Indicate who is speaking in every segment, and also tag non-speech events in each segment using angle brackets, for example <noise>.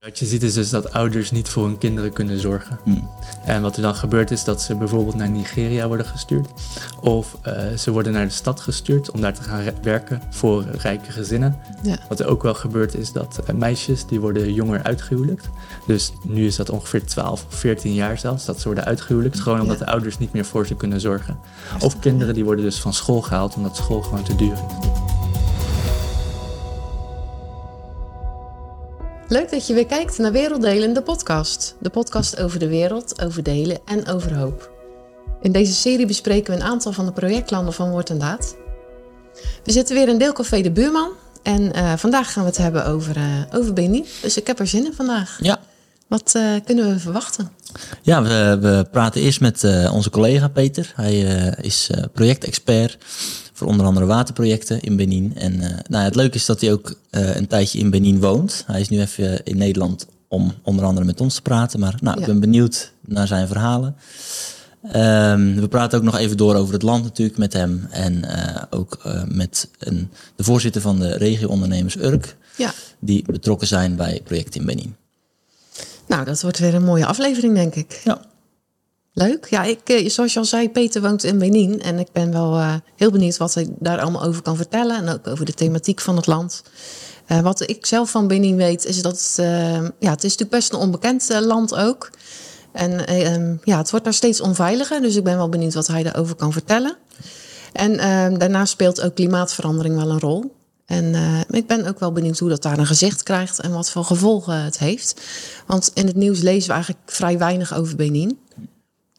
Speaker 1: Wat je ziet is dus dat ouders niet voor hun kinderen kunnen zorgen.
Speaker 2: Hmm.
Speaker 1: En wat er dan gebeurt is dat ze bijvoorbeeld naar Nigeria worden gestuurd. Of eh, ze worden naar de stad gestuurd om daar te gaan werken voor rijke gezinnen.
Speaker 3: Ja.
Speaker 1: Wat er ook wel gebeurt is dat eh, meisjes die worden jonger uitgehuwelijkt. Dus nu is dat ongeveer 12 of 14 jaar zelfs dat ze worden uitgehuwelijkt. Gewoon omdat
Speaker 3: Ja.
Speaker 1: de ouders niet meer voor ze kunnen zorgen. Of kinderen die worden dus van school gehaald omdat school gewoon te duur is.
Speaker 3: Leuk dat je weer kijkt naar Werelddelen, de podcast. De podcast over de wereld, over delen en over hoop. In deze serie bespreken we een aantal van de projectlanden van Woord en Daad. We zitten weer in Deelcafé de Buurman. En eh, vandaag gaan we het hebben over, eh, over Benin. Dus ik heb er zin in vandaag.
Speaker 2: Ja,
Speaker 3: Wat eh, kunnen we verwachten?
Speaker 2: ja we, we praten eerst met onze collega Peter. Hij is projectexpert voor onder andere waterprojecten in Benin. En eh, nou, ja, het leuke is dat hij ook eh, een tijdje in Benin woont. Hij is nu even in Nederland om onder andere met ons te praten. Maar nou, ik ben benieuwd naar zijn verhalen. Ehm, we praten ook nog even door over het land natuurlijk met hem. En eh, ook met een, de voorzitter van de regio-ondernemers Urk.
Speaker 3: Ja,
Speaker 2: Die betrokken zijn bij projecten in Benin.
Speaker 3: nou dat wordt weer een mooie aflevering denk ik.
Speaker 2: Ja.
Speaker 3: Leuk. Ja, ik, eh, zoals je al zei, Peter woont in Benin. En ik ben wel eh, heel benieuwd wat hij daar allemaal over kan vertellen. En ook over de thematiek van het land. Eh, wat ik zelf van Benin weet, is dat ja, het is natuurlijk best een onbekend land ook. En eh, ehm, ja, het wordt daar steeds onveiliger. Dus ik ben wel benieuwd wat hij daarover kan vertellen. En ehm, daarnaast speelt ook klimaatverandering wel een rol. En eh, ik ben ook wel benieuwd hoe dat daar een gezicht krijgt en wat voor gevolgen het heeft. Want in het nieuws lezen we eigenlijk vrij weinig over Benin.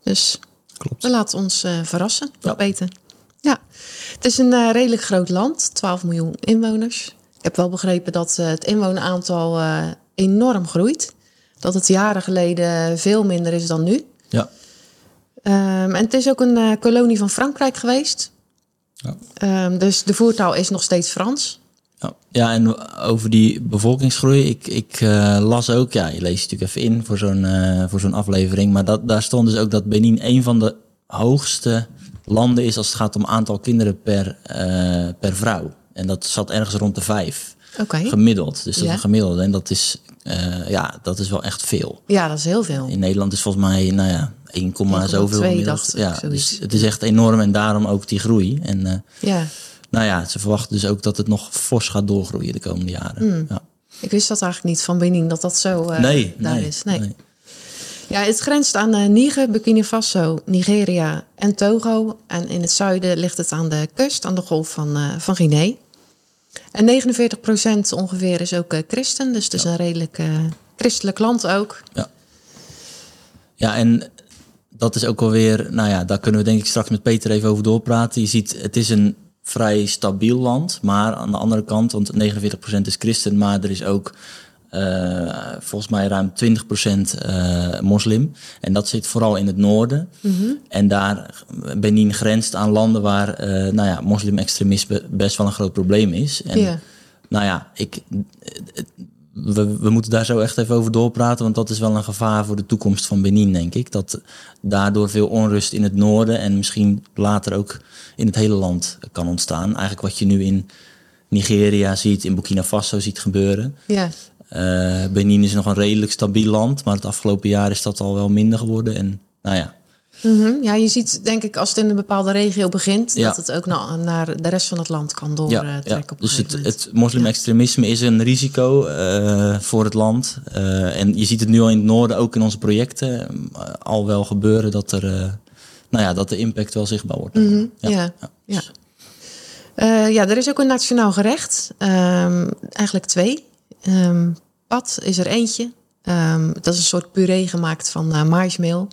Speaker 3: Dus
Speaker 2: Klopt.
Speaker 3: we laten ons eh, verrassen,
Speaker 2: Ja.
Speaker 3: weten. Ja, het is een eh, redelijk groot land, 12 miljoen inwoners. Ik heb wel begrepen dat eh, het inwoneraantal enorm groeit. Dat het jaren geleden veel minder is dan nu.
Speaker 2: Ja.
Speaker 3: Ehm, en het is ook een kolonie van Frankrijk geweest.
Speaker 2: Ja.
Speaker 3: Ehm, dus de voertaal is nog steeds Frans.
Speaker 2: Ja, ja, en over die bevolkingsgroei, ik, ik eh, las ook, ja, je leest natuurlijk even in voor zo'n eh, voor zo'n aflevering, maar dat, daar stond dus ook dat Benin een van de hoogste landen is als het gaat om aantal kinderen per, eh, per vrouw. En dat zat ergens rond de vijf,
Speaker 3: Oké.
Speaker 2: gemiddeld. Dus dat is een gemiddelde. En dat is, ja, dat is wel echt veel.
Speaker 3: Ja, dat is heel veel.
Speaker 2: In Nederland is volgens mij, nou ja, 1, zoveel
Speaker 3: 1,2
Speaker 2: gemiddeld.
Speaker 3: dacht ik,
Speaker 2: Ja,
Speaker 3: zoiets.
Speaker 2: dus het is echt enorm en daarom ook die groei. En
Speaker 3: Ja,
Speaker 2: nou ja, ze verwachten dus ook dat het nog fors gaat doorgroeien de komende jaren. Ja.
Speaker 3: ik wist dat eigenlijk niet van Benin, dat dat zo eh,
Speaker 2: nee,
Speaker 3: daar
Speaker 2: nee,
Speaker 3: is. Nee.
Speaker 2: nee.
Speaker 3: Ja, het grenst aan eh, Niger, Burkina Faso, Nigeria en Togo. En in het zuiden ligt het aan de kust, aan de golf van, eh, van Guinea. En 49% ongeveer is ook christen, dus het is een redelijk christelijk land ook.
Speaker 2: Ja, en dat is ook alweer, nou ja, daar kunnen we denk ik straks met Peter even over doorpraten. Je ziet, het is een vrij stabiel land, maar aan de andere kant, want 49% is christen, maar er is ook eh, volgens mij ruim 20% eh moslim. En dat zit vooral in het noorden. En daar, Benin grenst aan landen waar, eh, nou ja, moslim-extremisme best wel een groot probleem is. En
Speaker 3: Ja.
Speaker 2: nou ja, ik, we, we moeten daar zo echt even over doorpraten, want dat is wel een gevaar voor de toekomst van Benin, denk ik. Dat daardoor veel onrust in het noorden en misschien later ook in het hele land kan ontstaan. Eigenlijk wat je nu in Nigeria ziet, in Burkina Faso ziet gebeuren.
Speaker 3: Ja,
Speaker 2: Eh, Benin is nog een redelijk stabiel land, maar het afgelopen jaar is dat al wel minder geworden. En nou ja,
Speaker 3: Mhm. ja je ziet denk ik als het in een bepaalde regio begint...
Speaker 2: Ja.
Speaker 3: dat het ook naar, naar de rest van het land kan
Speaker 2: ja,
Speaker 3: doortrekken
Speaker 2: ja.
Speaker 3: een
Speaker 2: dus het, het moslim-extremisme is een risico eh, voor het land. Eh, en je ziet het nu al in het noorden, ook in onze projecten, eh, al wel gebeuren dat er, nou ja, dat de impact wel zichtbaar wordt.
Speaker 3: Mhm, ja, ja. Ja, er is ook een nationaal gerecht. Ehm, eigenlijk twee. Ehm pad is er eentje. Ehm, dat is een soort puree gemaakt van maismeel,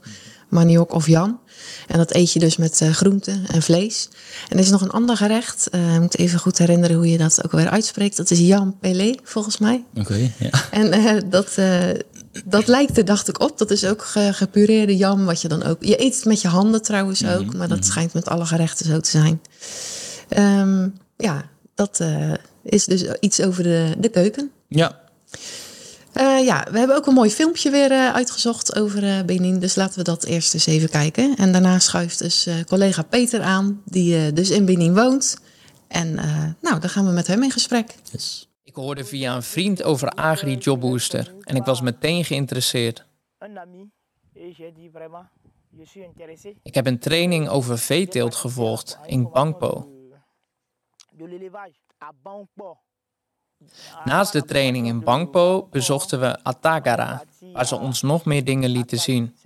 Speaker 3: maniok of yam. En dat eet je dus met eh groenten en vlees. En er is nog een ander gerecht. Eh, ik moet even goed herinneren hoe je dat ook weer uitspreekt. Dat is yam pelé, volgens mij.
Speaker 2: Oké, ja.
Speaker 3: En eh, dat, dat lijkt er, dacht ik, op. Dat is ook ge- gepureerde jam, wat je dan ook... Je eet het met je handen trouwens ook, maar dat schijnt met alle gerechten zo te zijn. Ehm, ja, dat is dus iets over de, de keuken.
Speaker 2: ja,
Speaker 3: Eh, ja, we hebben ook een mooi filmpje weer eh, uitgezocht over eh, Benin. Dus laten we dat eerst eens even kijken. En daarna schuift dus eh, collega Peter aan, die eh, dus in Benin woont. En eh, nou, dan gaan we met hem in gesprek.
Speaker 2: yes.
Speaker 4: Ik hoorde via een vriend over Agri Job Booster en ik was meteen geïnteresseerd. Ik heb een training over veeteelt gevolgd in Bangpo. Naast de training in Bangpo bezochten we Atagara, waar ze ons nog meer dingen lieten zien.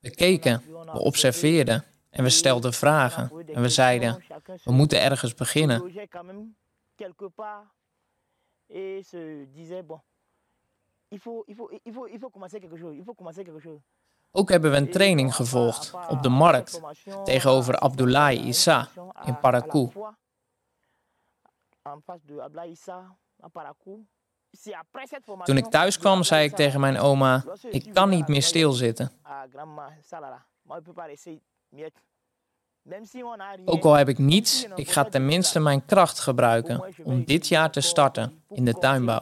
Speaker 4: We keken, we observeerden en we stelden vragen. En we zeiden, we moeten ergens beginnen.
Speaker 5: il faut il faut il faut il faut commencer quelque chose il faut commencer quelque chose
Speaker 4: Ook hebben we een training gevolgd op de markt tegenover Abdoulaye Issa in Parakou. Toen ik thuis kwam, zei ik tegen mijn oma: Ik kan niet meer stilzitten. Ook al heb ik niets, ik ga tenminste mijn kracht gebruiken om dit jaar te starten in de tuinbouw.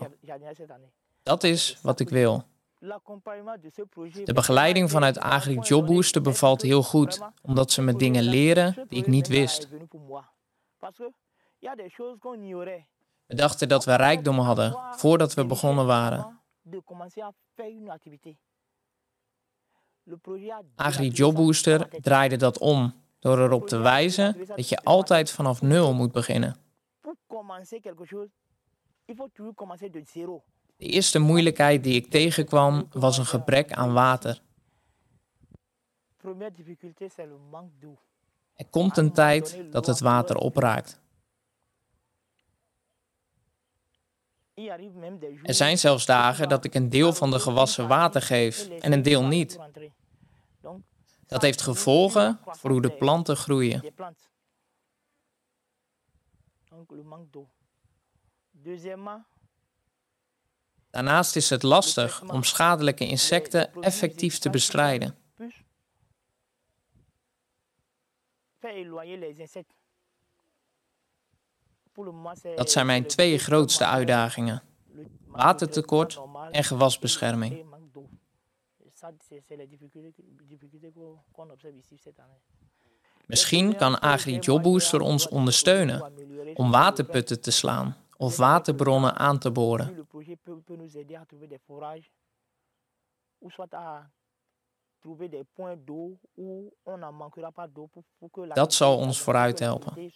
Speaker 4: Dat is wat ik wil. De begeleiding vanuit Agri Job Booster bevalt heel goed, omdat ze me dingen leren die ik niet wist. We dachten dat we rijkdom hadden voordat we begonnen waren. Agri Job Booster draaide dat om door erop te wijzen dat je altijd vanaf nul moet beginnen. De eerste moeilijkheid die ik tegenkwam was een gebrek aan water. Er komt een tijd dat het water opraakt. Er zijn zelfs dagen dat ik een deel van de gewassen water geef en een deel niet. Dat heeft gevolgen voor hoe de planten groeien. Daarnaast is het lastig om schadelijke insecten effectief te bestrijden. Dat zijn mijn twee grootste uitdagingen: watertekort en gewasbescherming. Misschien kan Agri Job Booster ons ondersteunen om waterputten te slaan of waterbronnen aan te boren. Dat zal ons vooruit helpen.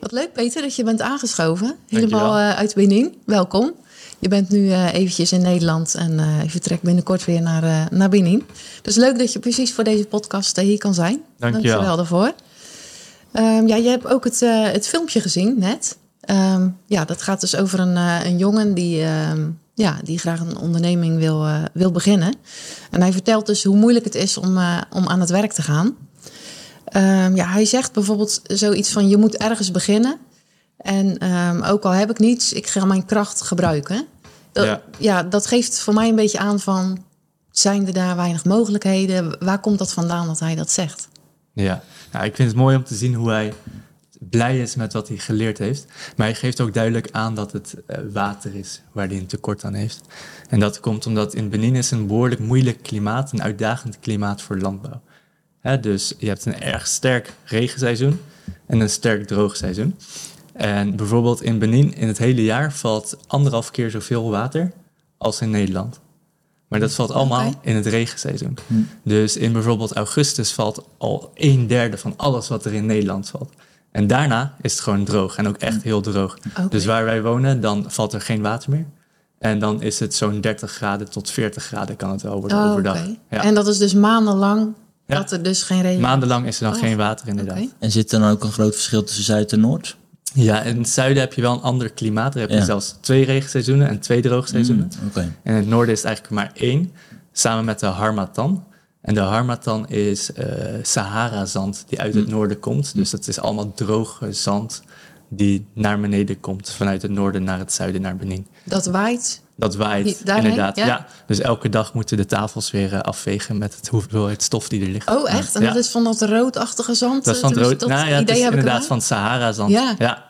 Speaker 3: Wat leuk, Peter, dat je bent aangeschoven. Helemaal uh, uit Benin. Welkom. Je bent nu uh, eventjes in Nederland en uh, je vertrekt binnenkort weer naar, naar Benin. Dus leuk dat je precies voor deze podcast hier kan zijn.
Speaker 1: Dank je
Speaker 3: wel. daarvoor. Um, ja, je hebt ook het, het filmpje gezien net. Um, ja, dat gaat dus over een, een jongen die, um, ja, die graag een onderneming wil, wil beginnen. En hij vertelt dus hoe moeilijk het is om, om aan het werk te gaan. Um, ja, hij zegt bijvoorbeeld zoiets van: je moet ergens beginnen. En um, ook al heb ik niets, ik ga mijn kracht gebruiken. Dat, ja. ja. dat geeft voor mij een beetje aan van: zijn er daar weinig mogelijkheden? Waar komt dat vandaan dat hij dat zegt?
Speaker 1: Ja, nou, ik vind het mooi om te zien hoe hij blij is met wat hij geleerd heeft. Maar hij geeft ook duidelijk aan dat het uh, water is waar hij een tekort aan heeft. En dat komt omdat in Benin is een behoorlijk moeilijk klimaat, een uitdagend klimaat voor landbouw. Dus je hebt een erg sterk regenseizoen en een sterk droogseizoen. En bijvoorbeeld in Benin in het hele jaar valt anderhalf keer zoveel water als in Nederland. Maar dat valt allemaal okay. in het regenseizoen. Hm. Dus in bijvoorbeeld augustus valt al een derde van alles wat er in Nederland valt. En daarna is het gewoon droog en ook echt heel droog. Okay. Dus waar wij wonen, dan valt er geen water meer. En dan is het zo'n 30 graden tot 40 graden kan het wel worden
Speaker 3: oh,
Speaker 1: overdag.
Speaker 3: Okay. Ja. En dat is dus maandenlang ja. dat er dus geen regen
Speaker 1: Maandenlang is er dan oh. geen water inderdaad. Okay.
Speaker 2: En zit er dan ook een groot verschil tussen Zuid en Noord?
Speaker 1: Ja, in het zuiden heb je wel een ander klimaat. Daar heb je ja. zelfs twee regenseizoenen en twee droogseizoenen.
Speaker 2: Mm, okay.
Speaker 1: En in het noorden is het eigenlijk maar één, samen met de Harmattan. En de Harmattan is uh, Sahara-zand die uit het mm. noorden komt. Dus dat is allemaal droge zand die naar beneden komt vanuit het noorden naar het zuiden, naar Benin.
Speaker 3: Dat waait?
Speaker 1: Dat waait, inderdaad. Ja? ja? Dus elke dag moeten de tafels weer uh, afvegen met het hoeveelheid stof die er ligt.
Speaker 3: Oh, echt? En ja. dat is van dat roodachtige zand?
Speaker 1: Dat is van het rood.
Speaker 3: Dat
Speaker 1: nou ja, het is inderdaad van Sahara-zand.
Speaker 3: Ja.
Speaker 1: ja.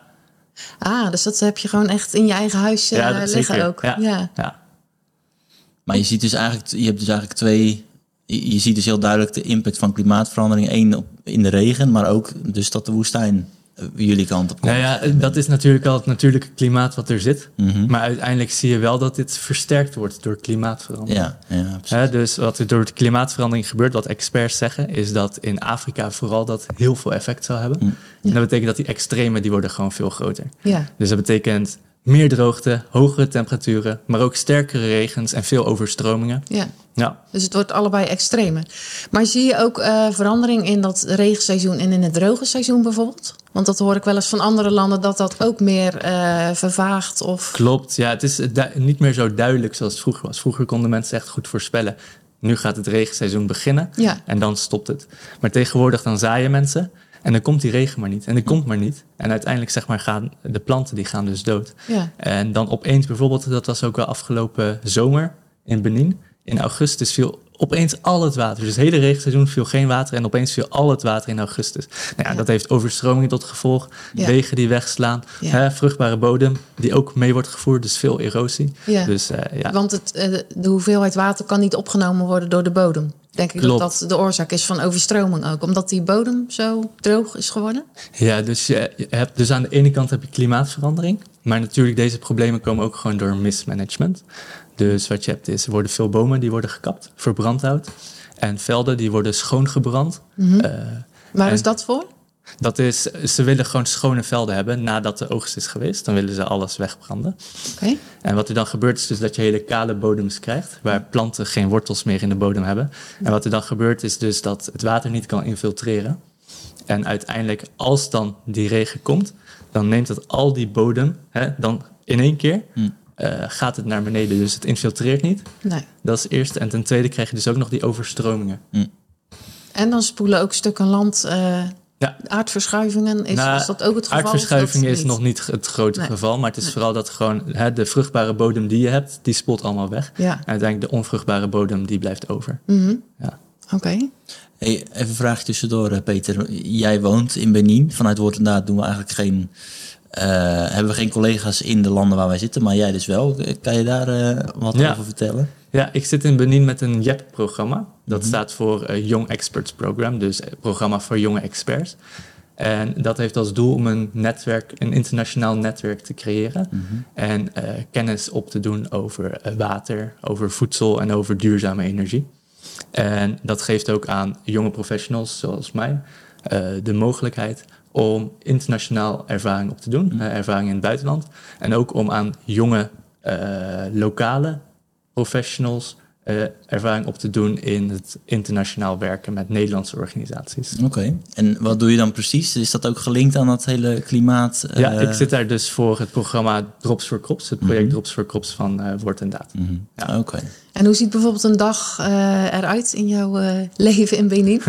Speaker 3: Ah, dus dat heb je gewoon echt in je eigen huis uh,
Speaker 1: ja,
Speaker 3: liggen
Speaker 1: zeker.
Speaker 3: ook.
Speaker 1: Ja.
Speaker 3: ja.
Speaker 1: ja.
Speaker 2: Maar je ziet dus eigenlijk, je hebt dus eigenlijk twee je, ziet dus heel duidelijk de impact van klimaatverandering. één op, in de regen, maar ook dus dat de woestijn eh, jullie kant op komt.
Speaker 1: Nou ja, dat is natuurlijk al het natuurlijke klimaat wat er zit.
Speaker 2: Mhm.
Speaker 1: Maar uiteindelijk zie je wel dat dit versterkt wordt door klimaatverandering.
Speaker 2: Ja, ja,
Speaker 1: dus wat er door de klimaatverandering gebeurt, wat experts zeggen, is dat in Afrika vooral dat heel veel effect zal hebben.
Speaker 2: Mm.
Speaker 1: En dat betekent dat die extremen die worden gewoon veel groter.
Speaker 3: Ja.
Speaker 1: Dus dat betekent meer droogte, hogere temperaturen, maar ook sterkere regens en veel overstromingen.
Speaker 3: ja.
Speaker 1: Ja,
Speaker 3: Dus het wordt allebei extremer. Maar zie je ook eh, verandering in dat regenseizoen en in het droge seizoen bijvoorbeeld? Want dat hoor ik wel eens van andere landen dat dat ook meer eh, vervaagt of...
Speaker 1: klopt. Ja, het is du- niet meer zo duidelijk zoals het vroeger was. Vroeger konden mensen echt goed voorspellen. Nu gaat het regenseizoen beginnen
Speaker 3: Ja.
Speaker 1: en dan stopt het. Maar tegenwoordig dan zaaien mensen en dan komt die regen maar niet. En die komt maar niet. En uiteindelijk zeg maar gaan de planten die gaan dus dood.
Speaker 3: Ja.
Speaker 1: En dan opeens bijvoorbeeld, dat was ook wel afgelopen zomer in Benin. In augustus viel opeens al het water. Dus het hele regenseizoen viel geen water en opeens viel al het water in augustus. Nou ja, dat heeft overstromingen tot gevolg. Wegen die wegslaan. Hè, vruchtbare bodem die ook mee wordt gevoerd. Dus veel erosie.
Speaker 3: Ja.
Speaker 1: Dus eh, ja,
Speaker 3: Want het, eh, de hoeveelheid water kan niet opgenomen worden door de bodem. Denk ik
Speaker 1: Klopt.
Speaker 3: dat dat de oorzaak is van overstroming ook. Omdat die bodem zo droog is geworden.
Speaker 1: ja, dus je, je hebt dus aan de ene kant heb je klimaatverandering. Maar natuurlijk, deze problemen komen ook gewoon door mismanagement. Dus wat je hebt is, er worden veel bomen die worden gekapt voor brandhout. En velden die worden schoongebrand. Eh,
Speaker 3: Waar is dat voor?
Speaker 1: Dat is, ze willen gewoon schone velden hebben nadat de oogst is geweest. Dan willen ze alles wegbranden.
Speaker 3: Oké.
Speaker 1: En wat er dan gebeurt is dus dat je hele kale bodems krijgt, waar planten geen wortels meer in de bodem hebben. En wat er dan gebeurt is dus dat het water niet kan infiltreren. En uiteindelijk, als dan die regen komt, dan neemt het al die bodem, hè, dan in één keer
Speaker 2: Hm.
Speaker 1: Eh, gaat het naar beneden. Dus het infiltreert niet.
Speaker 3: Nee.
Speaker 1: Dat is het eerste. En ten tweede krijg je dus ook nog die overstromingen.
Speaker 3: En dan spoelen ook stukken land. eh,
Speaker 1: Ja.
Speaker 3: Aardverschuivingen, is,
Speaker 1: Nou,
Speaker 3: is dat ook het geval? of
Speaker 1: Aardverschuiving
Speaker 3: dat
Speaker 1: is nog niet het grote
Speaker 3: Nee.
Speaker 1: geval, maar het is
Speaker 3: Nee.
Speaker 1: vooral dat gewoon hè, de vruchtbare bodem die je hebt, die spoelt allemaal weg.
Speaker 3: Ja.
Speaker 1: En uiteindelijk de onvruchtbare bodem, die blijft over.
Speaker 3: Mhm.
Speaker 1: Ja.
Speaker 3: Oké.
Speaker 2: Hey, even een vraag tussendoor, eh, Peter. Jij woont in Benin. Vanuit Woord en Daad doen we eigenlijk geen, eh, hebben we geen collega's in de landen waar wij zitten, maar jij dus wel. Eh, Kan je daar eh, wat
Speaker 1: Ja.
Speaker 2: over vertellen?
Speaker 1: Ja, ik zit in Benin met een JEP-programma. Dat
Speaker 2: Mhm.
Speaker 1: staat voor Young Experts Program, dus programma voor jonge experts. En dat heeft als doel om een netwerk, een internationaal netwerk te creëren.
Speaker 2: Mhm.
Speaker 1: En kennis op te doen over water, over voedsel en over duurzame energie. En dat geeft ook aan jonge professionals zoals mij de mogelijkheid om internationaal ervaring op te doen,
Speaker 2: Mhm.
Speaker 1: eh, ervaring in het buitenland. En ook om aan jonge eh, lokale professionals eh, ervaring op te doen in het internationaal werken met Nederlandse organisaties.
Speaker 2: Oké. En wat doe je dan precies? Is dat ook gelinkt aan dat hele klimaat? eh,
Speaker 1: Ja, ik zit daar dus voor het programma Drops for Crops, het project
Speaker 2: Mhm.
Speaker 1: Drops for Crops van eh Woord en Daad.
Speaker 2: mhm.
Speaker 1: Ja.
Speaker 2: Oké.
Speaker 3: En hoe ziet bijvoorbeeld een dag eh, eruit in jouw eh, leven in Benin?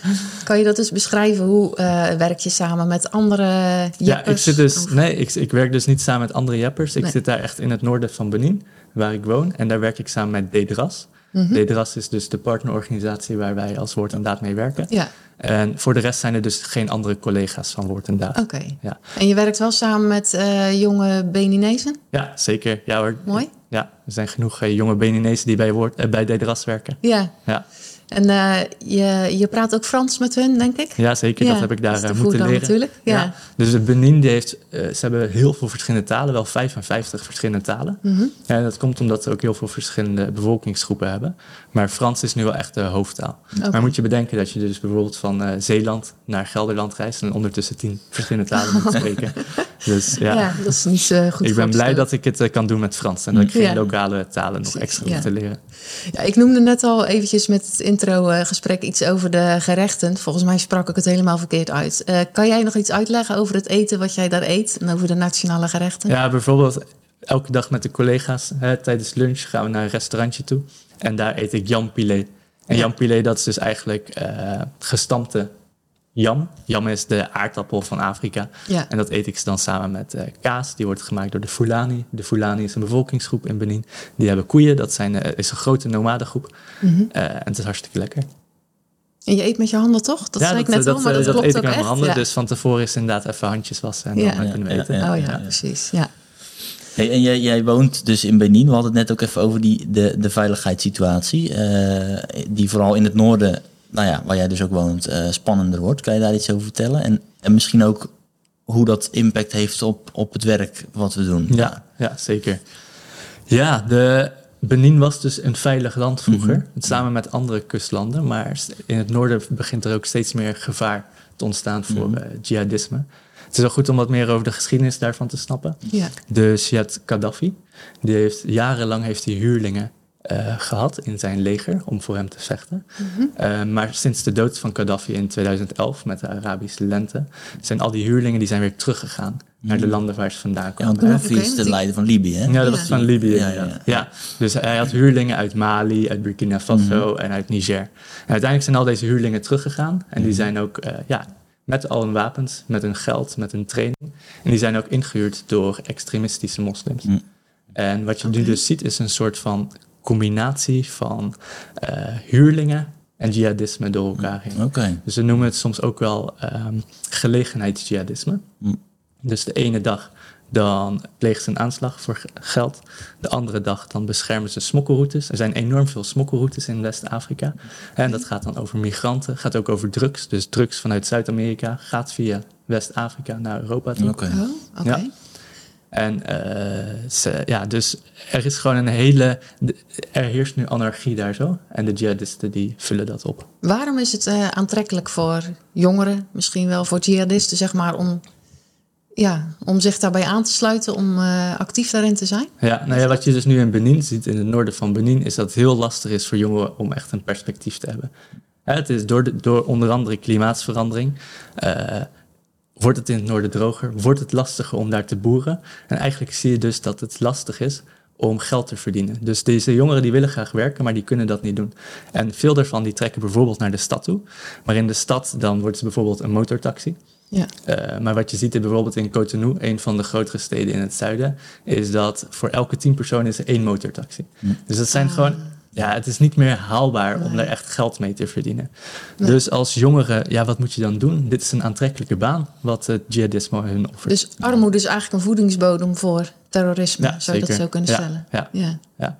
Speaker 3: <laughs> kan je dat dus beschrijven? Hoe eh, werk je samen met andere jeppers?
Speaker 1: Ja, ik zit dus,
Speaker 3: Of-
Speaker 1: nee, ik, ik werk dus niet samen met andere jeppers. Ik
Speaker 3: Nee.
Speaker 1: zit daar echt in het noorden van Benin, waar ik woon. En daar werk ik samen met DEDRAS.
Speaker 3: Mhm.
Speaker 1: DEDRAS is dus de partnerorganisatie waar wij als Woord en Daad mee werken.
Speaker 3: Ja,
Speaker 1: En voor de rest zijn er dus geen andere collega's van Woord en Daad.
Speaker 3: oké.
Speaker 1: Ja.
Speaker 3: En je werkt wel samen met eh, jonge Beninezen?
Speaker 1: Ja, zeker. Ja hoor.
Speaker 3: Mooi.
Speaker 1: Ja, er zijn genoeg eh, jonge Beninezen die bij, Woord, eh, bij DEDRAS werken.
Speaker 3: Ja.
Speaker 1: Ja.
Speaker 3: En eh, je, je praat ook Frans met hun, denk ik?
Speaker 1: Ja, zeker.
Speaker 3: Ja,
Speaker 1: Dat heb ik daar
Speaker 3: is
Speaker 1: eh, moeten leren.
Speaker 3: natuurlijk, ja.
Speaker 1: Dus Benin die heeft, eh, ze hebben heel veel verschillende talen, wel 55 verschillende talen.
Speaker 3: Mhm.
Speaker 1: Ja, dat komt omdat ze ook heel veel verschillende bevolkingsgroepen hebben. Maar Frans is nu wel echt de hoofdtaal. Maar moet je bedenken dat je dus bijvoorbeeld van eh, Zeeland naar Gelderland reist en ondertussen tien verschillende talen moet spreken. <laughs> Dus ja,
Speaker 3: Ja. dat is niet eh, goed
Speaker 1: ik ben blij dat ik het eh, kan doen met Frans en dat ik geen
Speaker 3: Ja.
Speaker 1: lokale talen nog extra
Speaker 3: Ja.
Speaker 1: te leren.
Speaker 3: Ja, ik noemde net al eventjes met het intro-gesprek iets over de gerechten. Volgens mij sprak ik het helemaal verkeerd uit. Kan jij nog iets uitleggen over het eten wat jij daar eet en over de nationale gerechten?
Speaker 1: Ja, bijvoorbeeld elke dag met de collega's hè, tijdens lunch gaan we naar een restaurantje toe. En daar eet ik jampilé. En
Speaker 3: Ja.
Speaker 1: jampilé, dat is dus eigenlijk eh, gestampte jam. Jam is de aardappel van Afrika.
Speaker 3: Ja.
Speaker 1: En dat eet ik dan samen met eh, kaas. Die wordt gemaakt door de Fulani. De Fulani is een bevolkingsgroep in Benin. Die hebben koeien. Dat zijn, eh, is een grote nomadengroep. Eh, en het is hartstikke lekker.
Speaker 3: En je eet met je handen toch? Dat zei ik net
Speaker 1: dat,
Speaker 3: al, maar dat,
Speaker 1: dat
Speaker 3: klopt
Speaker 1: eet ik met mijn handen.
Speaker 3: ja.
Speaker 1: Dus van tevoren is inderdaad even handjes wassen en
Speaker 3: Ja.
Speaker 1: dan kunnen we
Speaker 2: Ja,
Speaker 1: eten.
Speaker 2: ja,
Speaker 3: oh ja,
Speaker 2: ja.
Speaker 3: precies. Ja.
Speaker 2: Hey, en jij, jij woont dus in Benin. We hadden het net ook even over die, de, de veiligheidssituatie. eh, die vooral in het noorden, nou ja, waar jij dus ook woont, eh, spannender wordt. Kan je daar iets over vertellen? En, en misschien ook hoe dat impact heeft op, op het werk wat we doen.
Speaker 1: Ja, ja zeker. Ja, de Benin was dus een veilig land vroeger, samen met andere kustlanden. Maar in het noorden begint er ook steeds meer gevaar te ontstaan voor eh, jihadisme. Het is wel goed om wat meer over de geschiedenis daarvan te snappen.
Speaker 3: Ja.
Speaker 1: De Siad Gaddafi, die heeft jarenlang heeft hij huurlingen eh, gehad in zijn leger om voor hem te vechten. Eh, maar sinds de dood van Gaddafi in 2011 met de Arabische lente zijn al die huurlingen die zijn weer teruggegaan naar de landen waar ze vandaan
Speaker 2: Ja,
Speaker 1: kwamen.
Speaker 2: want Gaddafi is de leider van Libië, hè?
Speaker 1: Ja, dat was
Speaker 3: Ja.
Speaker 1: van Libië.
Speaker 2: Ja,
Speaker 1: Ja,
Speaker 2: ja,
Speaker 1: ja. Dus hij had huurlingen uit Mali, uit Burkina Faso en uit Niger. En uiteindelijk zijn al deze huurlingen teruggegaan. En die zijn ook eh, ja, met al hun wapens, met hun geld, met hun training. En die zijn ook ingehuurd door extremistische moslims.
Speaker 2: Mm.
Speaker 1: En wat je nu dus ziet is een soort van combinatie van eh, huurlingen en jihadisme door elkaar heen.
Speaker 2: Oké.
Speaker 1: Dus we noemen het soms ook wel ehm gelegenheidsjihadisme.
Speaker 2: Mm.
Speaker 1: Dus de ene dag dan plegen ze een aanslag voor ge- geld. De andere dag dan beschermen ze smokkelroutes. Er zijn enorm veel smokkelroutes in West-Afrika. En dat gaat dan over migranten, gaat ook over drugs. Dus drugs vanuit Zuid-Amerika gaat via West-Afrika naar Europa toe.
Speaker 2: Oké.
Speaker 3: Oh, oké.
Speaker 1: Ja. En eh, ze, ja, dus er is gewoon een hele. Er heerst nu anarchie daar zo. En de jihadisten die vullen dat op.
Speaker 3: Waarom is het eh, aantrekkelijk voor jongeren, misschien wel voor jihadisten, zeg maar, om, ja, om zich daarbij aan te sluiten, om eh, actief daarin te zijn?
Speaker 1: Ja, nou ja, wat je dus nu in Benin ziet, in het noorden van Benin, is dat het heel lastig is voor jongeren om echt een perspectief te hebben. Het is door, door onder andere klimaatsverandering. eh, wordt het in het noorden droger, wordt het lastiger om daar te boeren. En eigenlijk zie je dus dat het lastig is om geld te verdienen. Dus deze jongeren die willen graag werken, maar die kunnen dat niet doen. En veel daarvan die trekken bijvoorbeeld naar de stad toe. Maar in de stad dan wordt ze bijvoorbeeld een motortaxi.
Speaker 3: Ja.
Speaker 1: Eh, maar wat je ziet bijvoorbeeld in Cotonou, een van de grotere steden in het zuiden, is dat voor elke tien personen is er één motortaxi. Dus dat zijn gewoon, ja, het is niet meer haalbaar om daar echt geld mee te verdienen. Dus als jongeren, ja, wat moet je dan doen? Dit is een aantrekkelijke baan, wat het jihadisme hun offert.
Speaker 3: Dus armoede is eigenlijk een voedingsbodem voor terrorisme,
Speaker 1: Ja,
Speaker 3: zou je dat zo kunnen stellen?
Speaker 1: ja.
Speaker 3: ja.
Speaker 1: ja.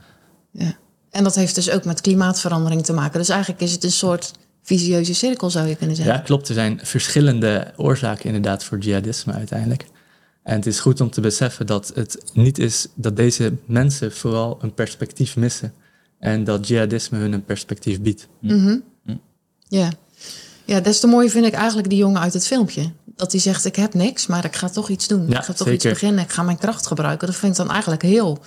Speaker 3: Ja. En dat heeft dus ook met klimaatverandering te maken. Dus eigenlijk is het een soort visieuze cirkel, zou je kunnen zeggen.
Speaker 1: Ja, klopt. Er zijn verschillende oorzaken inderdaad voor jihadisme uiteindelijk. En het is goed om te beseffen dat het niet is dat deze mensen vooral een perspectief missen. En dat jihadisme hun een perspectief biedt.
Speaker 3: Ja. ja, des te mooier vind ik eigenlijk die jongen uit het filmpje. Dat hij zegt, ik heb niks, maar ik ga toch iets doen.
Speaker 1: Ja,
Speaker 3: ik ga toch
Speaker 1: zeker.
Speaker 3: iets beginnen, ik ga mijn kracht gebruiken. Dat vind ik dan eigenlijk heel,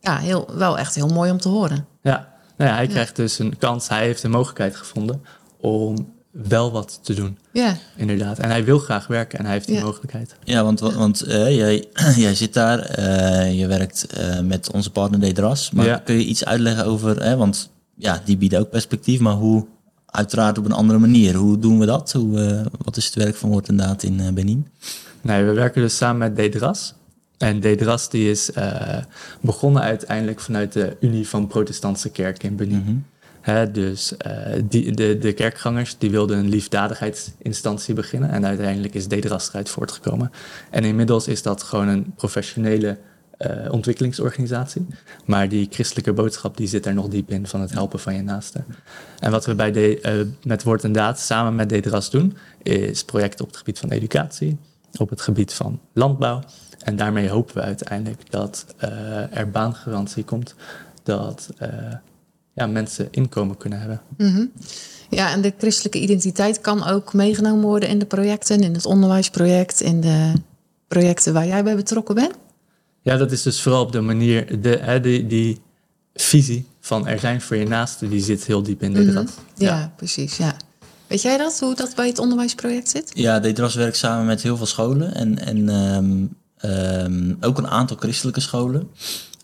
Speaker 3: ja, heel, wel echt heel mooi om te horen.
Speaker 1: Ja, nou ja, hij krijgt dus een kans. Hij heeft een mogelijkheid gevonden om wel wat te doen.
Speaker 3: Ja,
Speaker 1: Inderdaad. En hij wil graag werken en hij heeft die
Speaker 3: Ja.
Speaker 1: mogelijkheid.
Speaker 2: Ja, want, want eh, jij, <clears throat> jij zit daar, eh, je werkt eh, met onze partner Dedras. Maar
Speaker 1: Ja.
Speaker 2: kun je iets uitleggen over, hè, want ja, die bieden ook perspectief, maar hoe, uiteraard op een andere manier. Hoe doen we dat? Hoe, eh, wat is het werk van Woord en Daad in eh, Benin?
Speaker 1: Nee, we werken dus samen met Dedras. En Dedras die is eh, begonnen uiteindelijk vanuit de Unie van Protestantse Kerken in Benin. Dus eh, die, de, de kerkgangers die wilden een liefdadigheidsinstantie beginnen. En uiteindelijk is Dedras eruit voortgekomen. En inmiddels is dat gewoon een professionele eh, ontwikkelingsorganisatie. Maar die christelijke boodschap die zit er nog diep in van het helpen van je naasten. En wat we bij de, eh, met Woord en Daad samen met Dedras doen, is projecten op het gebied van educatie, op het gebied van landbouw. En daarmee hopen we uiteindelijk dat eh, er baangarantie komt, dat ja, mensen inkomen kunnen hebben.
Speaker 3: ja, en de christelijke identiteit kan ook meegenomen worden in de projecten, in het onderwijsproject, in de projecten waar jij bij betrokken bent.
Speaker 1: Ja, dat is dus vooral op de manier, de, hè, die, die visie van er zijn voor je naasten, die zit heel diep in dit rad.
Speaker 3: Ja, precies. Ja. Weet jij dat, hoe dat bij het onderwijsproject zit?
Speaker 2: Ja, Dedras werkt samen met heel veel scholen en, en ehm, ehm, ook een aantal christelijke scholen.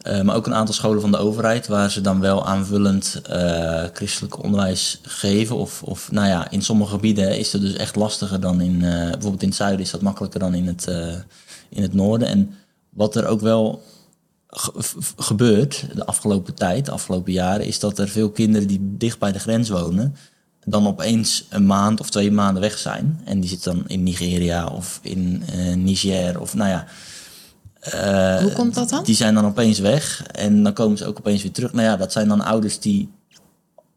Speaker 2: Eh, maar ook een aantal scholen van de overheid, waar ze dan wel aanvullend eh, christelijk onderwijs geven. Of, of nou ja, in sommige gebieden is het dus echt lastiger dan in, eh, bijvoorbeeld in het zuiden is dat makkelijker dan in het, in het noorden. En wat er ook wel gebeurt de afgelopen tijd, de afgelopen jaren, is dat er veel kinderen die dicht bij de grens wonen, dan opeens een maand of twee maanden weg zijn. En die zitten dan in Nigeria of in Niger of nou ja. Eh,
Speaker 3: Hoe komt dat dan?
Speaker 2: Die zijn dan opeens weg en dan komen ze ook opeens weer terug. Nou ja, dat zijn dan ouders die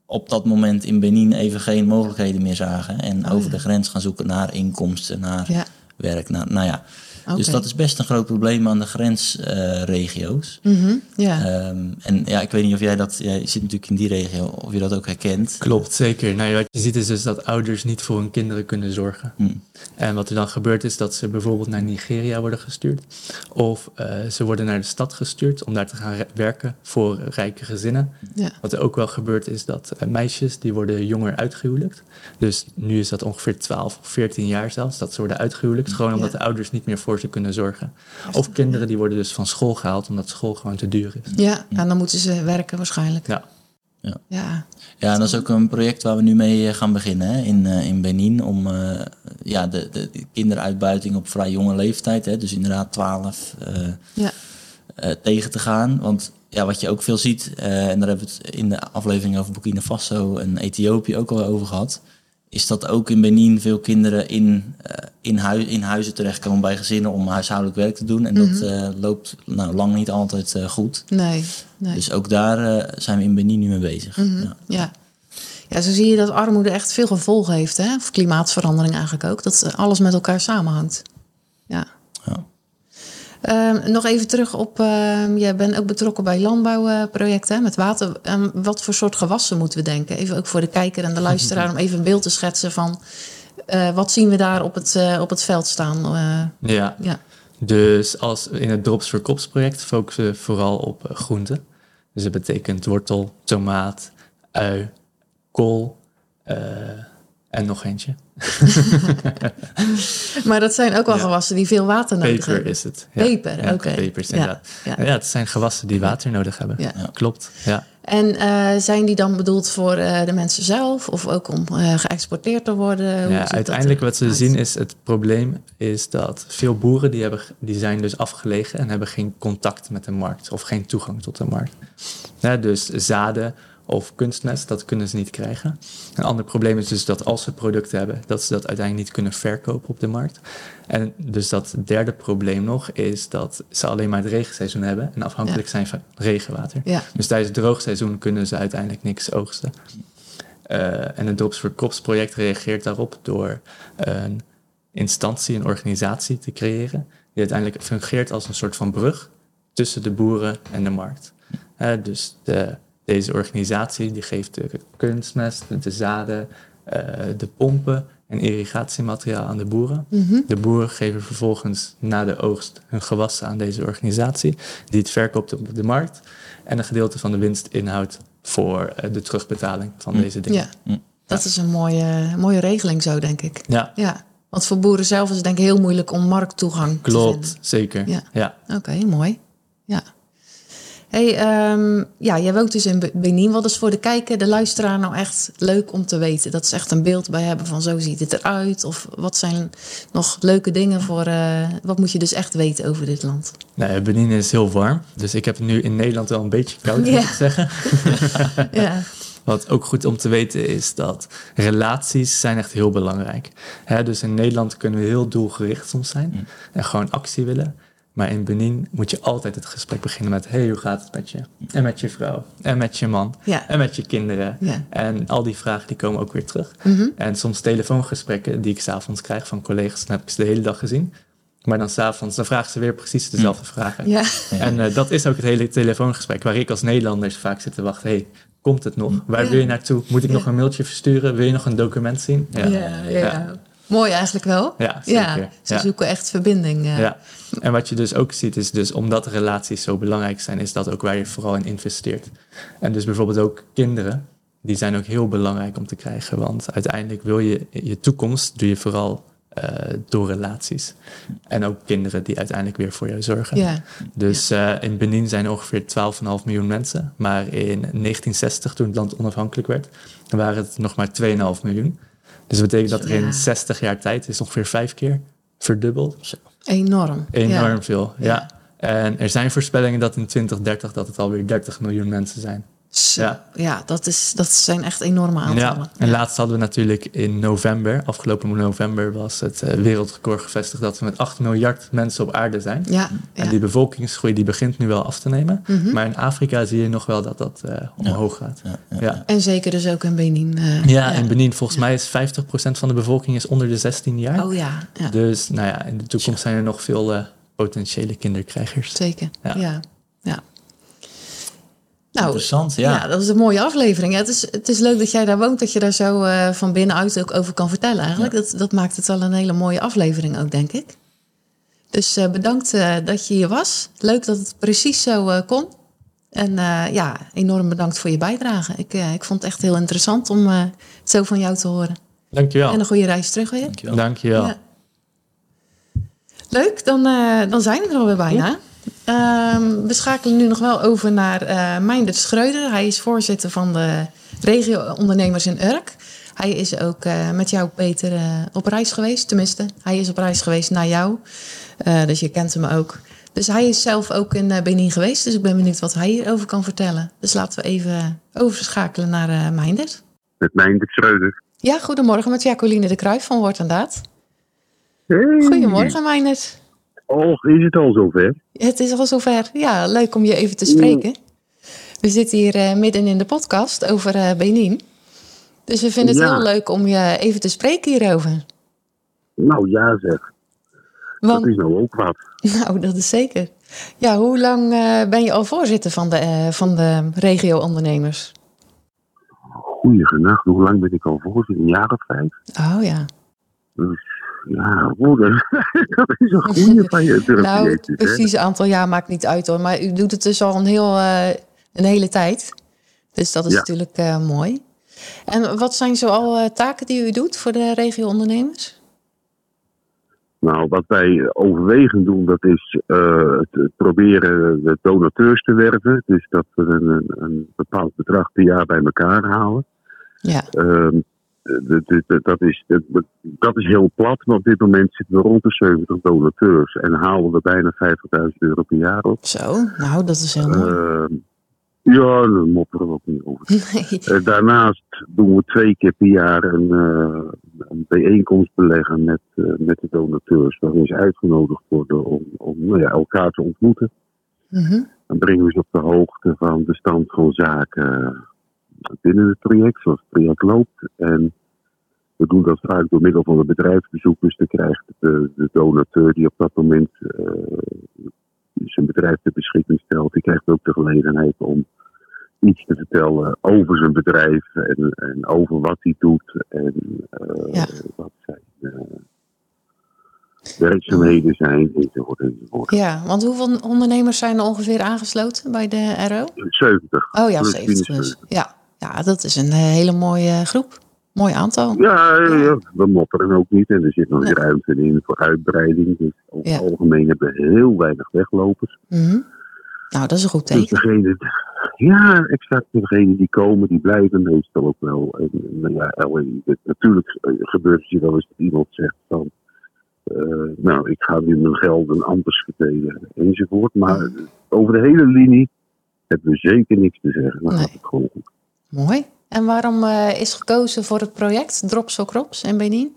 Speaker 2: op dat moment in Benin even geen mogelijkheden meer zagen. En over de grens gaan zoeken naar inkomsten, naar
Speaker 3: Oh Ja.
Speaker 2: werk. Naar, nou ja, dus dat is best een groot probleem aan de grensregio's.
Speaker 3: Mhm, ja.
Speaker 2: Ehm, en ja, ik weet niet of jij dat, jij zit natuurlijk in die regio, of je dat ook herkent.
Speaker 1: Klopt, zeker. Nou, wat je ziet is dus dat ouders niet voor hun kinderen kunnen zorgen.
Speaker 2: Hm.
Speaker 1: En wat er dan gebeurt is dat ze bijvoorbeeld naar Nigeria worden gestuurd. Of eh, ze worden naar de stad gestuurd om daar te gaan re- werken voor rijke gezinnen.
Speaker 3: ja.
Speaker 1: Wat er ook wel gebeurt is dat eh, meisjes die worden jonger uitgehuwelijkt. Dus nu is dat ongeveer 12 of 14 jaar zelfs dat ze worden uitgehuwelijkt. Gewoon omdat de ouders niet meer voor ze kunnen zorgen. Of kinderen die worden dus van school gehaald omdat school gewoon te duur is.
Speaker 3: Ja, en dan moeten ze werken waarschijnlijk.
Speaker 1: Ja.
Speaker 2: Ja.
Speaker 3: Ja.
Speaker 2: Ja, en dat is ook een project waar we nu mee eh, gaan beginnen hè, in, eh, in Benin. Om eh, ja, de, de, de kinderuitbuiting op vrij jonge leeftijd, hè, dus inderdaad 12, eh,
Speaker 3: Ja.
Speaker 2: eh, tegen te gaan. Want ja, wat je ook veel ziet, eh, en daar hebben we het in de aflevering over Burkina Faso en Ethiopië ook al over gehad, is dat ook in Benin veel kinderen in, eh, in, hui- in huizen terechtkomen bij gezinnen om huishoudelijk werk te doen. En dat eh, loopt nou, lang niet altijd eh, goed.
Speaker 3: Nee, nee.
Speaker 2: Dus ook daar zijn we in Benin nu mee bezig. ja.
Speaker 3: Ja. ja, zo zie je dat armoede echt veel gevolgen heeft. Hè? Of klimaatverandering eigenlijk ook. Dat alles met elkaar samenhangt. Ja.
Speaker 2: Ja.
Speaker 3: Ehm, nog even terug op, ehm jij bent ook betrokken bij landbouwprojecten met water. Ehm, wat voor soort gewassen moeten we denken? Even ook voor de kijker en de luisteraar <laughs> om even een beeld te schetsen van eh, wat zien we daar op het, eh, op het veld staan. Eh,
Speaker 1: Ja,
Speaker 3: ja.
Speaker 1: Dus als in het Drops Crops project focussen we vooral op groenten. Dus dat betekent wortel, tomaat, ui, kool en nog eentje. <laughs>
Speaker 3: Maar dat zijn ook wel
Speaker 1: Ja.
Speaker 3: gewassen die veel water nodig
Speaker 1: Peper
Speaker 3: hebben.
Speaker 1: is het.
Speaker 3: Peper,
Speaker 1: ja,
Speaker 3: oké. Ja, ja.
Speaker 1: Ja. het zijn gewassen die water nodig hebben.
Speaker 3: Ja.
Speaker 1: Klopt, ja.
Speaker 3: En eh, zijn die dan bedoeld voor eh, de mensen zelf of ook om eh, geëxporteerd te worden? Hoe
Speaker 1: Ja, uiteindelijk wat ze zien is het probleem is dat veel boeren die, hebben, die zijn dus afgelegen en hebben geen contact met de markt of geen toegang tot de markt. Ja, dus zaden of kunstmest, dat kunnen ze niet krijgen. Een ander probleem is dus dat als ze producten hebben, dat ze dat uiteindelijk niet kunnen verkopen op de markt. En dus dat derde probleem nog is dat ze alleen maar het regenseizoen hebben en afhankelijk zijn van regenwater.
Speaker 3: Ja.
Speaker 1: Dus tijdens het droogseizoen kunnen ze uiteindelijk niks oogsten. Eh, en het Drops for Crops project reageert daarop door een instantie, een organisatie te creëren, die uiteindelijk fungeert als een soort van brug tussen de boeren en de markt. Eh, dus de, deze organisatie die geeft de kunstmest, de zaden, eh, de pompen en irrigatiemateriaal aan de boeren.
Speaker 3: Mhm.
Speaker 1: De boeren geven vervolgens na de oogst hun gewassen aan deze organisatie, die het verkoopt op de markt en een gedeelte van de winst inhoudt voor eh, de terugbetaling van deze dingen.
Speaker 3: Ja, dat is een mooie, mooie regeling zo, denk ik.
Speaker 1: Ja,
Speaker 3: Ja, want voor boeren zelf is het denk ik heel moeilijk om markttoegang te
Speaker 1: klopt,
Speaker 3: vinden.
Speaker 1: zeker.
Speaker 3: Ja.
Speaker 1: Ja.
Speaker 3: Oké, mooi. Ja. Hey, ehm, ja, jij woont dus in Be- Benin. Wat is voor de kijker, de luisteraar nou echt leuk om te weten? Dat ze echt een beeld bij hebben van zo ziet het eruit. Of wat zijn nog leuke dingen voor... eh, wat moet je dus echt weten over dit land?
Speaker 1: Nou, ja, Benin is heel warm, dus ik heb het nu in Nederland wel een beetje koud, moet ik <laughs> zeggen. <laughs>
Speaker 3: ja,
Speaker 1: Wat ook goed om te weten is dat relaties zijn echt heel belangrijk. Hè, dus in Nederland kunnen we heel doelgericht soms zijn en gewoon actie willen. Maar in Benin moet je altijd het gesprek beginnen met... hey, hoe gaat het met je? En met je vrouw? En met je man?
Speaker 3: Ja.
Speaker 1: En met je kinderen?
Speaker 3: Ja.
Speaker 1: En al die vragen die komen ook weer terug.
Speaker 3: Mhm.
Speaker 1: En soms telefoongesprekken die ik s'avonds krijg van collega's... dan heb ik ze de hele dag gezien. Maar dan s'avonds, dan vragen ze weer precies dezelfde vragen.
Speaker 3: ja.
Speaker 1: En eh, dat is ook het hele telefoongesprek waar ik als Nederlanders vaak zit te wachten. hey, komt het nog? Waar
Speaker 3: Ja.
Speaker 1: wil je naartoe? Moet ik
Speaker 3: Ja.
Speaker 1: nog een mailtje versturen? Wil je nog een document zien?
Speaker 3: Ja, ja, Mooi eigenlijk wel.
Speaker 1: Ja, zeker.
Speaker 3: ze
Speaker 1: Ja.
Speaker 3: zoeken echt verbinding. eh.
Speaker 1: Ja. En wat je dus ook ziet is dus omdat relaties zo belangrijk zijn, is dat ook waar je vooral in investeert. En dus bijvoorbeeld ook kinderen, die zijn ook heel belangrijk om te krijgen. Want uiteindelijk wil je je toekomst, doe je vooral eh, door relaties. En ook kinderen die uiteindelijk weer voor jou zorgen.
Speaker 3: Ja.
Speaker 1: Dus eh, in Benin zijn er ongeveer 12,5 miljoen mensen. Maar in 1960, toen het land onafhankelijk werd, waren het nog maar 2,5 miljoen. Dus dat betekent dat er in 60 jaar tijd is ongeveer vijf keer verdubbeld.
Speaker 3: Enorm.
Speaker 1: Enorm veel, ja. En er zijn voorspellingen dat in 2030 dat het alweer 30 miljoen mensen zijn.
Speaker 3: Zo,
Speaker 1: Ja.
Speaker 3: ja, dat, is, dat zijn echt enorme aantallen.
Speaker 1: Ja, en laatst hadden we natuurlijk in november, afgelopen november, was het eh, wereldrecord gevestigd dat we met 8 miljard mensen op aarde zijn.
Speaker 3: Ja,
Speaker 1: En
Speaker 3: ja.
Speaker 1: die bevolkingsgroei die begint nu wel af te nemen.
Speaker 3: Mhm.
Speaker 1: Maar in Afrika zie je nog wel dat dat eh, omhoog gaat.
Speaker 2: Ja, ja.
Speaker 1: Ja.
Speaker 3: En zeker dus ook in Benin. eh,
Speaker 1: Ja, en Benin, volgens mij is 50% van de bevolking is onder de 16 jaar.
Speaker 3: Oh ja, ja
Speaker 1: Dus nou ja, in de toekomst zijn er nog veel eh, potentiële kinderkrijgers.
Speaker 3: zeker. Ja.
Speaker 1: Ja.
Speaker 3: Nou,
Speaker 2: Interessant,
Speaker 3: ja.
Speaker 2: ja.
Speaker 3: dat is een mooie aflevering. Het is, het is leuk dat jij daar woont, dat je daar zo eh, van binnenuit ook over kan vertellen eigenlijk. Dat, dat maakt het wel een hele mooie aflevering ook, denk ik. Dus eh, bedankt eh, dat je hier was. Leuk dat het precies zo eh, kon. En eh, ja, enorm bedankt voor je bijdrage. Ik, ik vond het echt heel interessant om eh, het zo van jou te horen.
Speaker 1: Dankjewel.
Speaker 3: En een goede reis terug weer.
Speaker 2: Dankjewel.
Speaker 1: Dankjewel.
Speaker 3: Ja. Leuk, dan, eh, dan zijn we er alweer bijna. Ehm, we schakelen nu nog wel over naar eh Meindert Schreuder. Hij is voorzitter van de regio-ondernemers in Urk. Hij is ook eh, met jou, Peter, eh, op reis geweest. Tenminste, hij is op reis geweest naar jou. Dus je kent hem ook. Dus hij is zelf ook in Benin geweest. Dus ik ben benieuwd wat hij hierover kan vertellen. Dus laten we even overschakelen naar eh Meindert.
Speaker 6: Met Meindert Schreuder.
Speaker 3: Ja, goedemorgen met Jacoline de Kruijf van Word en Daad.
Speaker 6: Hey.
Speaker 3: Goedemorgen, Meindert.
Speaker 6: Och, is het al zover?
Speaker 3: Het is al zover. Ja, leuk om je even te spreken. We zitten hier eh, midden in de podcast over eh, Benin. Dus we vinden het
Speaker 6: Ja.
Speaker 3: heel leuk om je even te spreken hierover.
Speaker 6: Nou ja zeg, dat is nou ook wat. <laughs>
Speaker 3: nou, dat is zeker. Ja, hoe lang eh, ben je al voorzitter van de, van de regio-ondernemers?
Speaker 6: Goeie genacht, hoe lang ben ik al voorzitter? Een jaar of vijf?
Speaker 3: Oh ja.
Speaker 6: Dus ja, oh, dat, dat is een goede <laughs> van je durf
Speaker 3: Nou,
Speaker 6: je
Speaker 3: het
Speaker 6: te zeggen.
Speaker 3: precieze aantal jaar maakt niet uit hoor. Maar u doet het dus al een, heel, eh, een hele tijd. Dus dat is
Speaker 6: Ja.
Speaker 3: natuurlijk eh, mooi. En wat zijn zoal eh, taken die u doet voor de regio-ondernemers?
Speaker 6: Nou, wat wij overwegend doen, dat is het, proberen de donateurs te werven. Dus dat we een, een, een bepaald bedrag per jaar bij elkaar halen.
Speaker 3: Ja.
Speaker 6: Ehm, dat, is, dat, dat is heel plat, maar op dit moment zitten we rond de 70 donateurs en halen we bijna 50.000 euro per jaar op.
Speaker 3: Zo, nou, dat is heel mooi.
Speaker 6: Ehm, ja, daar mopperen we ook niet over.
Speaker 3: Nee. <laughs>
Speaker 6: Eh, daarnaast doen we twee keer per jaar een, eh, een bijeenkomst beleggen met, eh, met de donateurs, waarin ze uitgenodigd worden om, om nou ja, elkaar te ontmoeten.
Speaker 3: Mhm.
Speaker 6: Dan brengen we ze op de hoogte van de stand van zaken binnen het project, zoals het project loopt. En we doen dat vaak door middel van een bedrijfsbezoek. Dus dan krijgt de, de donateur die op dat moment eh, zijn bedrijf ter beschikking stelt, die krijgt ook de gelegenheid om iets te vertellen over zijn bedrijf en, en over wat hij doet en eh,
Speaker 3: Ja.
Speaker 6: wat zijn eh, werkzaamheden zijn enzovoort enzovoort.
Speaker 3: Ja, want hoeveel ondernemers zijn er ongeveer aangesloten bij de RO?
Speaker 6: 70.
Speaker 3: Oh ja,
Speaker 6: Plus
Speaker 3: 70
Speaker 6: minus
Speaker 3: dus. Ja. Ja, dat is een eh, hele mooie groep. Mooi aantal.
Speaker 6: Ja, we mopperen ook niet. En er zit nog
Speaker 3: Nee.
Speaker 6: ruimte in voor uitbreiding. Dus over het algemeen hebben we heel weinig weglopers.
Speaker 3: Mhm. Nou, dat is een goed
Speaker 6: Dus
Speaker 3: teken.
Speaker 6: degene, ja, exact. Degenen die komen, die blijven meestal ook wel. En, nou ja, natuurlijk eh, gebeurt het je wel eens dat iemand zegt van... eh, nou, ik ga nu mijn geld een anders verdelen enzovoort. Maar over de hele linie hebben we zeker niks te zeggen. Dan
Speaker 3: Nee.
Speaker 6: gaat het gewoon goed.
Speaker 3: Mooi. En waarom eh, is gekozen voor het project Drops for Crops in Benin?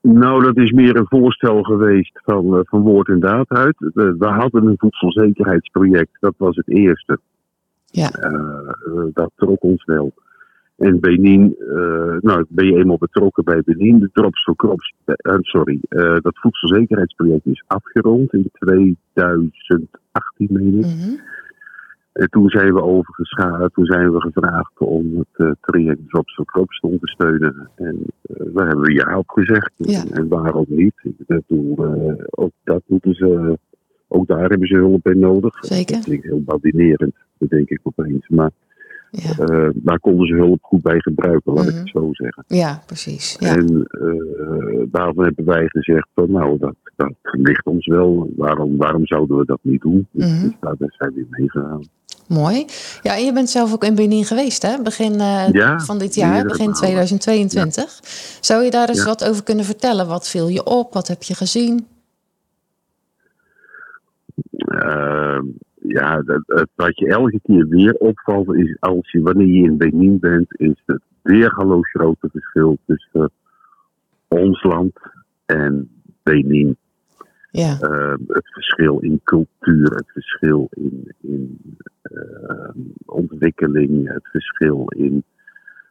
Speaker 6: Nou, dat is meer een voorstel geweest van, eh, van woord en daad uit. We, we hadden een voedselzekerheidsproject, dat was het eerste.
Speaker 3: Ja.
Speaker 6: Eh, dat trok ons wel. En Benin, nou, ben je eenmaal betrokken bij Benin, de Drops for Crops, sorry, dat voedselzekerheidsproject is afgerond in 2018, meen ik.
Speaker 3: Mhm.
Speaker 6: En toen zijn we overgeschakeld, toen zijn we gevraagd om het eh, traject Drops for Crops te ondersteunen. En eh, daar hebben we ja op gezegd.
Speaker 3: Ja.
Speaker 6: En, waarom niet? Ik bedoel, eh, ook dat moeten ze, ook daar hebben ze hulp bij nodig.
Speaker 3: Zeker.
Speaker 6: Dat klinkt heel badinerend, denk ik opeens. Maar
Speaker 3: Ja.
Speaker 6: eh, daar konden ze hulp goed bij gebruiken, laat
Speaker 3: Mhm.
Speaker 6: ik het zo zeggen.
Speaker 3: ja, precies. Ja.
Speaker 6: En daarvan hebben wij gezegd van nou, dat, dat ligt ons wel. Waarom, waarom zouden we dat niet doen? Dus,
Speaker 3: Mhm.
Speaker 6: dus daar zijn we meegegaan.
Speaker 3: Mooi. Ja, en je bent zelf ook in Benin geweest, hè? Begin eh,
Speaker 6: Ja,
Speaker 3: van dit jaar, begin
Speaker 6: malen.
Speaker 3: 2022. Zou je daar eens
Speaker 6: Ja.
Speaker 3: wat over kunnen vertellen? Wat viel je op? Wat heb je gezien?
Speaker 6: Eh, ja, dat, wat je elke keer weer opvalt is als je, wanneer je in Benin bent, is het weergaloos grote verschil tussen ons land en Benin.
Speaker 3: Ja.
Speaker 6: Uh, het verschil in cultuur, het verschil in, in ontwikkeling, het verschil in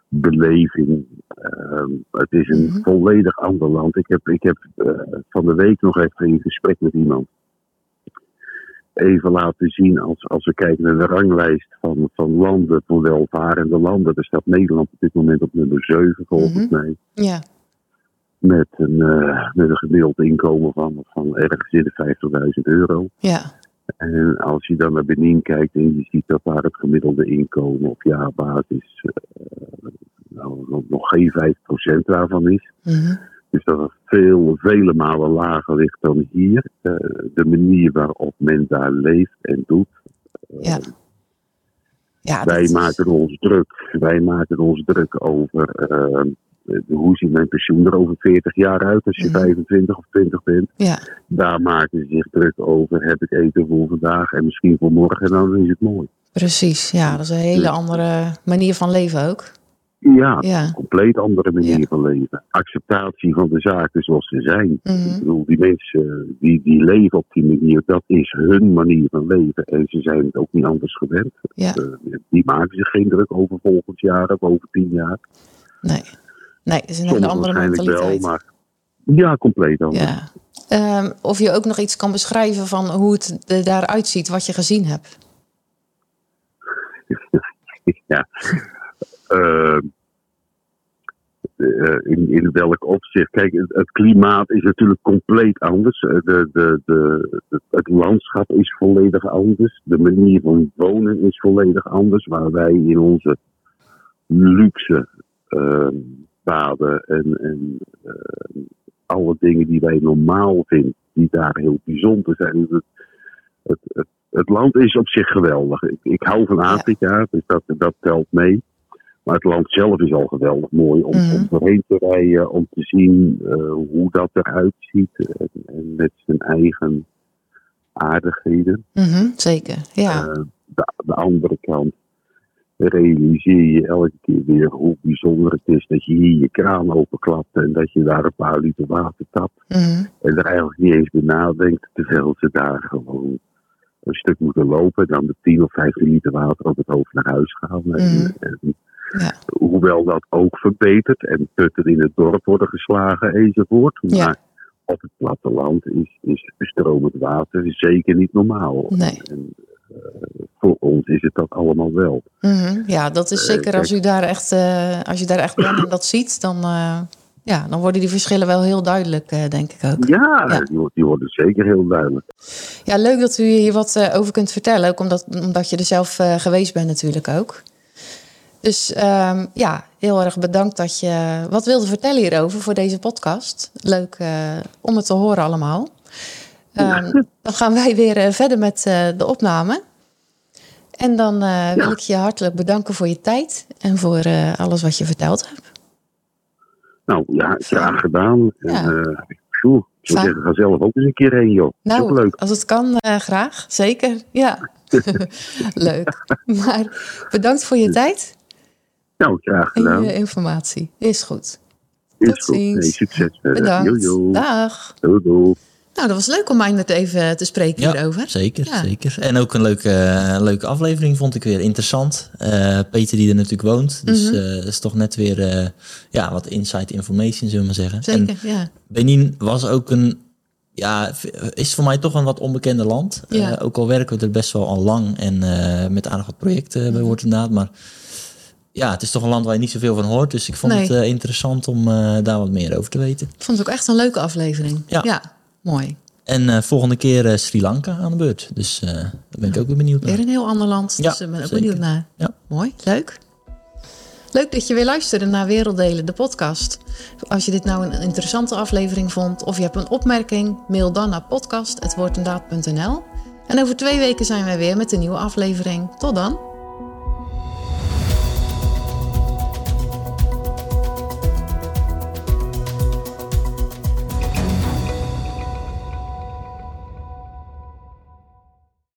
Speaker 6: beleving. Uh, het is een
Speaker 3: Mhm.
Speaker 6: volledig ander land. Ik heb, ik heb eh, van de week nog even in gesprek met iemand even laten zien als, als we kijken naar de ranglijst van, van landen, van welvarende landen. Daar staat Nederland op dit moment op nummer 7 volgens
Speaker 3: Mhm.
Speaker 6: mij.
Speaker 3: Ja.
Speaker 6: Met een, eh, met een gemiddeld inkomen van, van ergens in de 50.000 euro.
Speaker 3: Ja.
Speaker 6: En als je dan naar Benin kijkt en je ziet dat daar het gemiddelde inkomen op jaarbasis eh, nou, nog- geen 5% daarvan is.
Speaker 3: Mhm.
Speaker 6: Dus dat het veel, vele malen lager ligt dan hier. Eh, de manier waarop men daar leeft en doet.
Speaker 3: Ja. Ja,
Speaker 6: wij
Speaker 3: is-
Speaker 6: maken ons druk. Wij maken ons druk over eh, hoe ziet mijn pensioen er over 40 jaar uit als je
Speaker 3: Mhm.
Speaker 6: 25 of 20 bent.
Speaker 3: Ja.
Speaker 6: Daar maken ze zich druk over. Heb ik eten voor vandaag en misschien voor morgen, dan is het mooi.
Speaker 3: Precies. Ja, dat is een hele andere manier van leven ook.
Speaker 6: Ja,
Speaker 3: Ja.
Speaker 6: een compleet andere manier
Speaker 3: Ja.
Speaker 6: van leven. Acceptatie van de zaken zoals ze zijn.
Speaker 3: Mhm.
Speaker 6: Ik bedoel, die mensen die, die leven op die manier, dat is hun manier van leven. En ze zijn het ook niet anders gewend.
Speaker 3: Ja.
Speaker 6: Eh, die maken zich geen druk over volgend jaar of over tien jaar.
Speaker 3: Nee. Nee, het is een hele andere
Speaker 6: wel,
Speaker 3: mentaliteit.
Speaker 6: maar ja, compleet anders.
Speaker 3: Ja. Ehm, of je ook nog iets kan beschrijven van hoe het er daaruit ziet, wat je gezien hebt. <laughs>
Speaker 6: ja. Eh, eh, in, in welk opzicht? Kijk, het, het klimaat is natuurlijk compleet anders. Eh, De, de, de, het landschap is volledig anders. De manier van wonen is volledig anders. Waar wij in onze luxe eh, paden en, en eh, alle dingen die wij normaal vinden, die daar heel bijzonder zijn. Het, het, het, het land is op zich geweldig. Ik, ik hou van Afrika, dus dat, dat telt mee. Maar het land zelf is al geweldig mooi om,
Speaker 3: Mhm.
Speaker 6: om doorheen te rijden, om te zien eh, hoe dat eruit ziet. En, en met zijn eigen aardigheden.
Speaker 3: Mhm, zeker, ja.
Speaker 6: Eh, de, de andere kant realiseer je elke keer weer hoe bijzonder het is dat je hier je kraan openklapt en dat je daar een paar liter water tapt.
Speaker 3: Mhm,
Speaker 6: En er eigenlijk niet eens bij nadenkt, terwijl ze daar gewoon een stuk moeten lopen, dan de 10 of 15 liter water op het hoofd naar huis gaan. En,
Speaker 3: Mhm.
Speaker 6: en
Speaker 3: Ja.
Speaker 6: hoewel dat ook verbetert en putten in het dorp worden geslagen enzovoort.
Speaker 3: Ja.
Speaker 6: Maar op het platteland is, is stromend water zeker niet normaal.
Speaker 3: Nee.
Speaker 6: En, voor ons is het dat allemaal wel.
Speaker 3: mhm. Ja, dat is
Speaker 6: Eh,
Speaker 3: zeker als, u daar echt, eh, als je daar echt bent en dat ziet, dan, eh, ja, dan worden die verschillen wel heel duidelijk, eh, denk ik ook.
Speaker 6: Ja,
Speaker 3: Ja.
Speaker 6: Die, worden zeker heel duidelijk.
Speaker 3: Ja, leuk dat u hier wat eh, over kunt vertellen. Ook omdat, omdat je er zelf eh, geweest bent natuurlijk ook. Dus ehm, ja, heel erg bedankt dat je wat wilde vertellen hierover voor deze podcast. Leuk eh, om het te horen allemaal. Ehm, dan gaan wij weer eh, verder met eh, de opname. En dan eh, wil ik je hartelijk bedanken voor je tijd en voor alles wat je verteld hebt.
Speaker 6: Nou ja, graag gedaan. En,
Speaker 3: Ja.
Speaker 6: ik zou zeggen, ga zelf ook eens een keer heen, joh.
Speaker 3: Nou,
Speaker 6: leuk.
Speaker 3: als het kan, graag. Zeker, ja. <laughs> Leuk. Maar bedankt voor je tijd.
Speaker 6: Nou, graag
Speaker 3: en
Speaker 6: gedaan.
Speaker 3: je informatie. Is goed.
Speaker 6: Is
Speaker 3: tot
Speaker 6: goed.
Speaker 3: ziens.
Speaker 6: Nee, succes.
Speaker 3: Bedankt. Dag.
Speaker 6: Doei, doei.
Speaker 3: Nou, dat was leuk om Meindert even te spreken
Speaker 2: Ja,
Speaker 3: hierover.
Speaker 2: zeker,
Speaker 3: Ja.
Speaker 2: zeker. En ook een leuke, eh, leuke aflevering vond ik weer interessant. Eh, Peter die er natuurlijk woont, dus
Speaker 3: Mhm.
Speaker 2: eh, is toch net weer ja, wat inside information, zullen we maar zeggen. En
Speaker 3: Zeker, ja.
Speaker 2: Benin was ook een, ja, is voor mij toch een wat onbekende land.
Speaker 3: Ja.
Speaker 2: Ook al werken we er best wel al lang en met aardig wat projecten
Speaker 3: Mhm.
Speaker 2: bij wordt inderdaad, maar ja, het is toch een land waar je niet zoveel van hoort. Dus ik vond
Speaker 3: Nee.
Speaker 2: het interessant om daar wat meer over te weten.
Speaker 3: Ik vond het ook echt een leuke aflevering.
Speaker 2: Ja.
Speaker 3: Mooi.
Speaker 2: En eh, volgende keer eh, Sri Lanka aan de beurt. Dus eh, daar ben ik ook weer benieuwd naar.
Speaker 3: Weer een heel ander land.
Speaker 2: Ja,
Speaker 3: dus ik ben ook
Speaker 2: zeker.
Speaker 3: benieuwd naar.
Speaker 2: Ja.
Speaker 3: Mooi, leuk. Leuk dat je weer luisterde naar Werelddelen, de podcast. Als je dit nou een interessante aflevering vond of je hebt een opmerking, mail dan naar podcast.woordendaad.nl. En over twee weken zijn wij weer met een nieuwe aflevering. Tot dan!